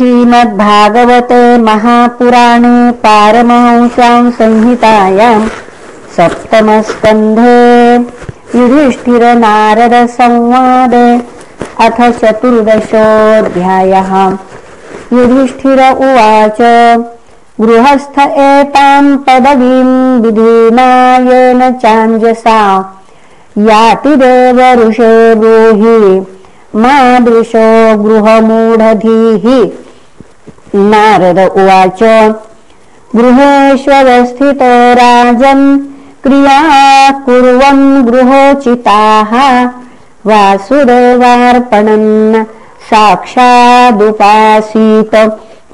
श्रीमद्भागवते महापुराणे पारमहंस्यां संहितायां सप्तमस्कन्धे युधिष्ठिरनारदसंवादे अथ चतुर्दशोऽध्यायः। युधिष्ठिर उवाच गृहस्थ एतां पदवीं विधीनायेन चाञ्जसा याति देव ऋषे ब्रूहि मादृशो गृहमूढधीः नारद उवाच। गृहेष्वस्थितो राजन् क्रिया कुर्वन् गृहोचिताः। वासुदेवार्पणन् साक्षादुपासीत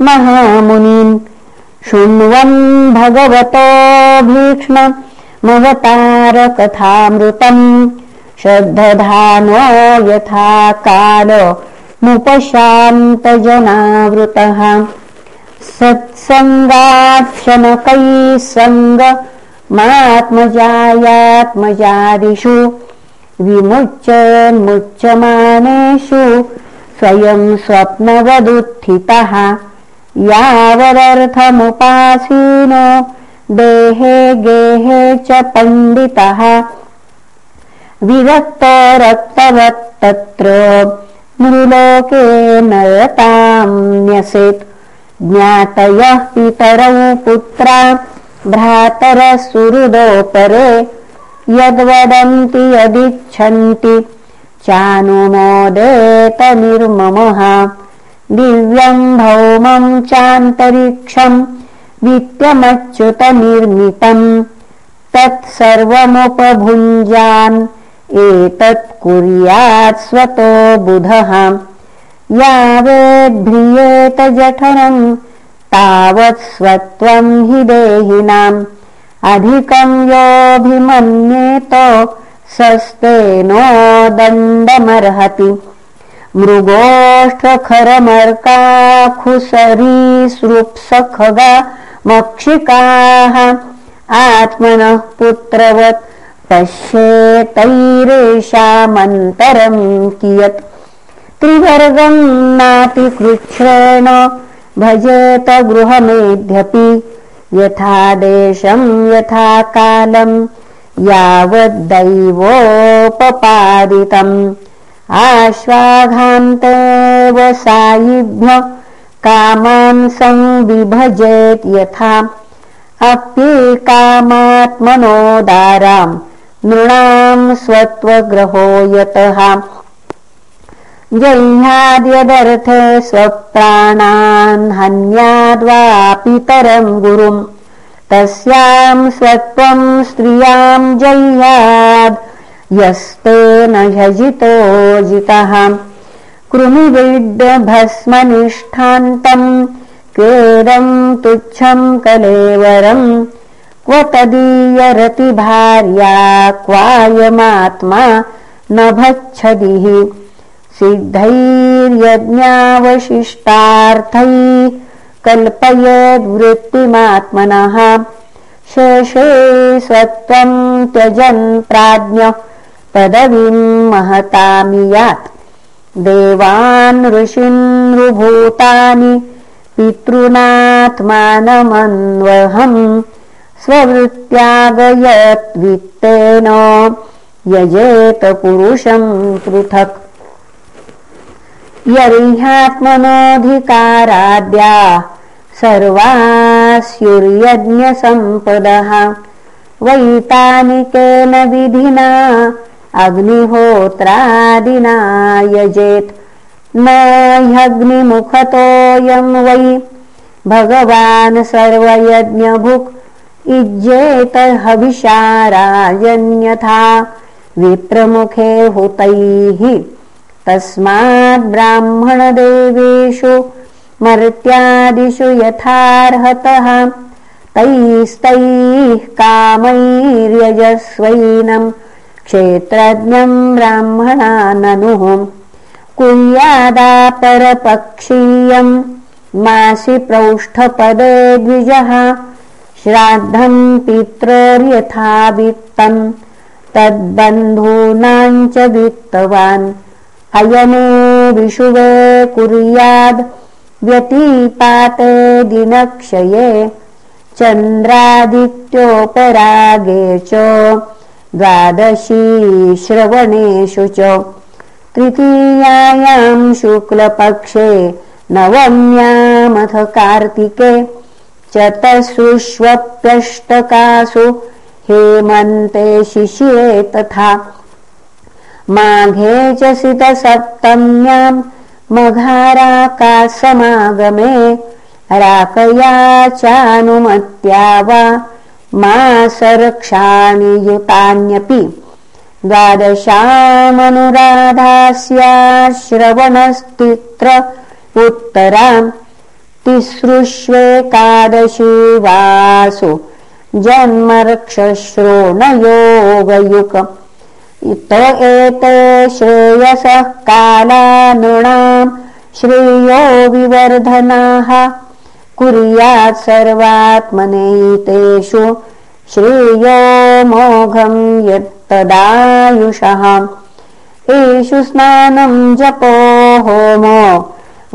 महामुनिन् शृण्वन् भगवतो भीक्ष्ण मवतारकथामृतम् श्रद्धधानो यथा कालमुपशान्तजनावृतः सत्सङ्गाक्षणकैः सङ्गमात्मजायात्मजादिषु विमुच्यन्मुच्यमानेषु स्वयं स्वप्नवदुत्थितः। यावदर्थमुपासीनो देहे गेहे च पण्डितः। विरक्तो रक्तवत्तत्र नृलोके नयतां न्यसेत् ज्ञातयः पितरौ पुत्रा भ्रातरसुहृदोपरे यद्वदन्ति यदिच्छन्ति चानुमोदेत निर्ममः। दिव्यं भौमं चान्तरिक्षं वित्यमच्युतनिर्मितम् तत्सर्वमुपभुञ्जान् एतत् कुर्यात् स्वतो बुधः। यावेद्भ्रियेत जठरम् तावत् स्वत्वं हि देहिनाम्। अधिकं योऽभिमन्येत सस्तेनो दण्डमर्हति। मृगोष्ठखरमर्काखुसरीसृप्सखगा मक्षिकाः। आत्मनः पुत्रवत् पश्येतैरेषामन्तरं कियत्? त्रिवर्गं नातिकृच्छ्रेण भजेत गृहमेध्यपि। यथा देशं यथा कालं यावद्दैवोपपादितम् आश्वाघान्तेव सायिभ्य कामान् संविभजेत् यथा। अप्येकामात्मनोदाराम् नृणां स्वत्वग्रहो यतः। जह्याद्यदर्थे स्वप्राणान् हन्याद्वापितरं गुरुम्। तस्यां स्वत्वं स्त्रियां जह्याद् यस्तेन ह्यजितो जितः। कृमिविड्भस्मनिष्ठान्तम् क्वेदं तुच्छं कलेवरम् क्व तदीयरतिभार्या क्वायमात्मा न भच्छदिः सिद्धैर्यज्ञावशिष्टार्थैः कल्पयद्वृत्तिमात्मनः। शेषे स्वत्वं त्यजन् प्राज्ञः पदवीं महतामियात् देवान् ऋषिन्नृभूतानि पितॄनात्मानमन्वहम् स्ववृत्त्यागयद्वित्तेन यजेत पुरुषं पृथक्। यर्ह्यात्मनोऽधिकाराद्या सर्वास्युर्यज्ञसम्पदः। वैतानिकेन विधिना अग्निहोत्रादिना यजेत्। न ह्यग्निमुखतोऽयं वै। भगवान् सर्वयज्ञभुक् इज्येत हविषाराजन्यथा विप्रमुखे हुतैः तस्माद्ब्राह्मणदेवेषु मर्त्यादिषु यथार्हतः तैस्तैः कामैर्यजस्वैनम् क्षेत्रज्ञं ब्राह्मणा ननुः कुर्यादापरपक्षीयं मासि प्रौष्ठपदे द्विजः श्राद्धं पित्रोर्यथा वित्तं तद्बन्धूनां च वित्तवान्। अयने विषुवे कुर्याद् व्यतीपाते दिनक्षये चन्द्रादित्योपरागे च द्वादशी श्रवणेषु च। तृतीयायां शुक्लपक्षे नवम्यामथ कार्तिके चतसुष्वप्यष्टकासु हेमन्ते शिशिरे तथा। माघे च सितसप्तम्याम् मघाराकासमागमे राकया चानुमत्या वा मासरक्षाणि युतान्यपि। द्वादशामनुराधास्याश्रवणस्तित्र उत्तराम् तिसृष्वेकादशी वासु जन्मर्क्षश्रोणयोगयुक इत एते श्रेयसः काला नृणाम् श्रेयो विवर्धनाः। कुर्यात् सर्वात्मनेतेषु श्रेयो मोघम् यत्तदायुषः। एषु स्नानम् जपो होमो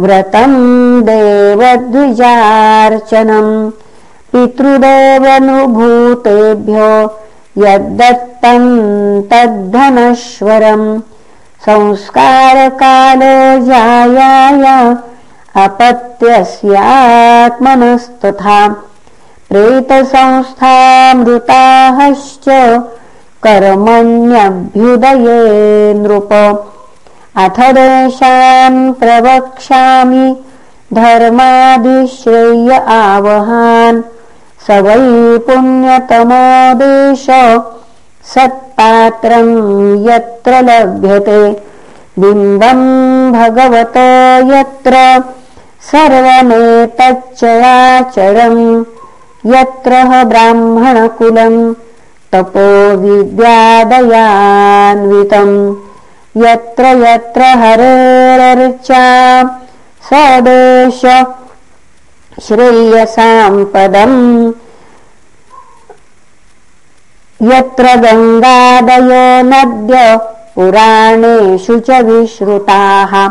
व्रतम् देवद्विजार्चनम् पितृदेवनुभूतेभ्यो तद्धनश्वरम् संस्कारकालो जायाय अपत्यस्यात्मनस्तथा। प्रेतसंस्थामृताहश्च कर्मण्यभ्युदये नृप अथ देशान् प्रवक्ष्यामि धर्मादिश्रेय आवहान्। स वै पुण्यतमो देश सत्पात्रम् यत्र लभ्यते। बिम्बम् भगवत यत्र सर्वमेतच्चयाचरम्। यत्र ब्राह्मणकुलम् तपो विद्यादयान्वितम् यत्र यत्र हरेरर्चा सदेश श्रेयसाम् पदम् यत्र गङ्गादयो नद्य पुराणेषु च विश्रुताः।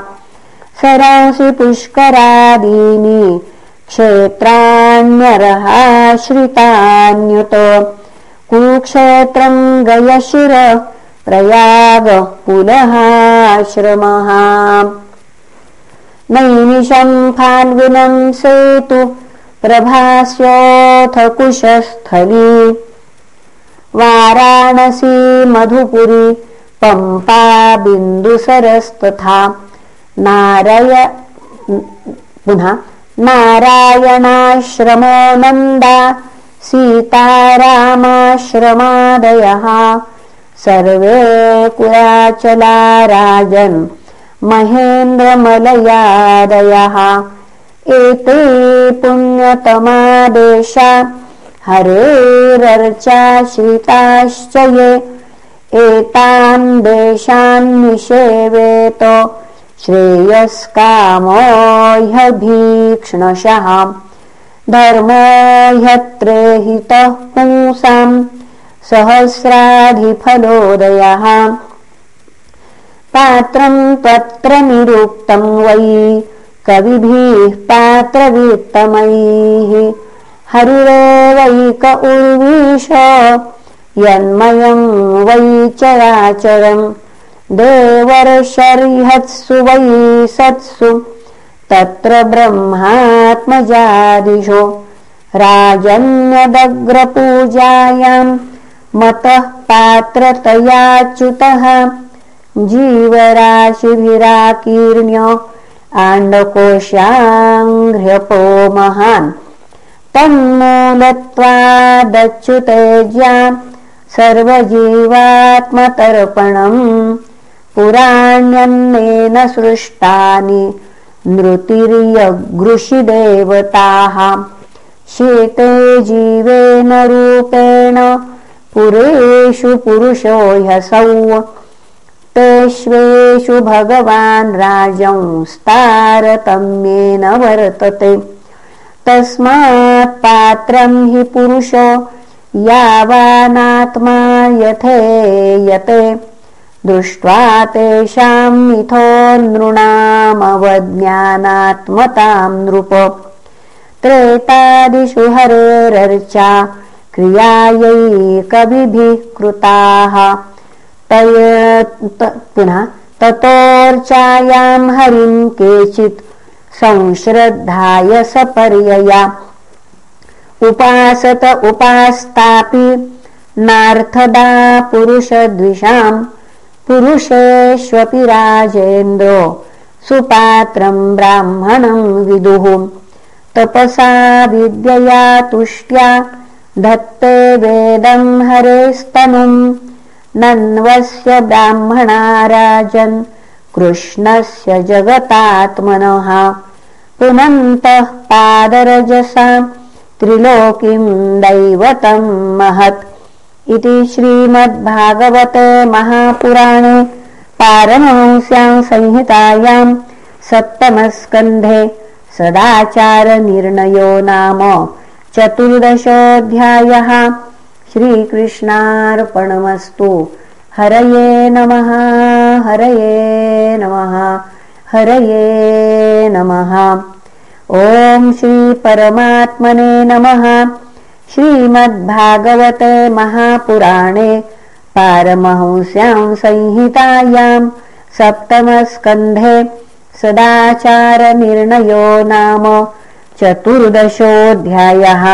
सरांसि पुष्करादीनि क्षेत्राण्यरहाश्रितान्युत। कुक्षेत्रम् गयशिर प्रयाग पुनःश्रमः नैमिषम् फाल्गुनम् सेतु प्रभास्योऽथ कुशस्थली। वाराणसी मधुपुरी पम्पा बिन्दुसरस्तथा नारय पुनः नारायणाश्रमो नन्दा सीतारामाश्रमादयः सर्वे कुराचला राजन् महेन्द्रमलयादयः। एते पुण्यतमादेशा। हरेरर्चाश्रिताश्च ये एतान् देशान्निषेवेत श्रेयस्कामो ह्यभीक्ष्णशः धर्मो ह्यत्रेहितः पुंसाम् सहस्राधिफलोदयः। पात्रम् तत्र निरुक्तम् वै कविभिः पात्रवित्तमैः। हरिरेवैक उर्वीश यन्मयम् वै चराचरम् देवर्षर्हत्सु वै सत्सु तत्र ब्रह्मात्मजादिषु। राजन्यदग्रपूजायाम् मतः पात्रतयाच्युतः जीवराशिभिराकीर्ण्य आण्डकोशाङ्घ्र्यपो महान्। तन्मूलत्वादच्युतेज्या सर्वजीवात्मतर्पणम् पुराण्यन्नेन सृष्टानि नृतिर्यगृषिदेवताः शीते जीवेन रूपेण पुरेषु पुरुषो ह्यसौ। तेष्वेषु भगवान् राजंस्तारतम्येन वर्तते। तस्मात् पात्रम् हि पुरुषो यावानात्मा यथेयते। दृष्ट्वा तेषां मिथो नृणामवज्ञानात्मतां नृप। त्रेतादिषु हरेरर्चा क्रियायैकविभिः कृताः तय पुनः ततोर्चायां हरिं केचित् संश्रद्धाय सपर्यया। उपासत उपास्तापि नार्थदा पुरुषद्विषाम् पुरुषेष्वपि राजेन्द्रो सुपात्रम् ब्राह्मणम् विदुः। तपसा विद्यया तुष्ट्या धत्ते वेदम् हरेस्तनुम् नन्वस्य ब्राह्मणा राजन् कृष्णस्य जगतात्मनः। पुनन्तः पादरजसा। त्रिलोकीम् दैवतम् महत्। इति श्रीमद्भागवते महापुराणे पारमहंस्याम् संहितायाम् सप्तमस्कन्धे सदाचारनिर्णयो नाम चतुर्दशोऽध्यायः श्रीकृष्णार्पणमस्तु। हरये नमः हरये नमः हरये नमः। ॐ श्रीपरमात्मने नमः। श्रीमद्भागवते महापुराणे पारमहंस्यां संहितायां सप्तमस्कन्धे सदाचारनिर्णयो नाम चतुर्दशोऽध्यायः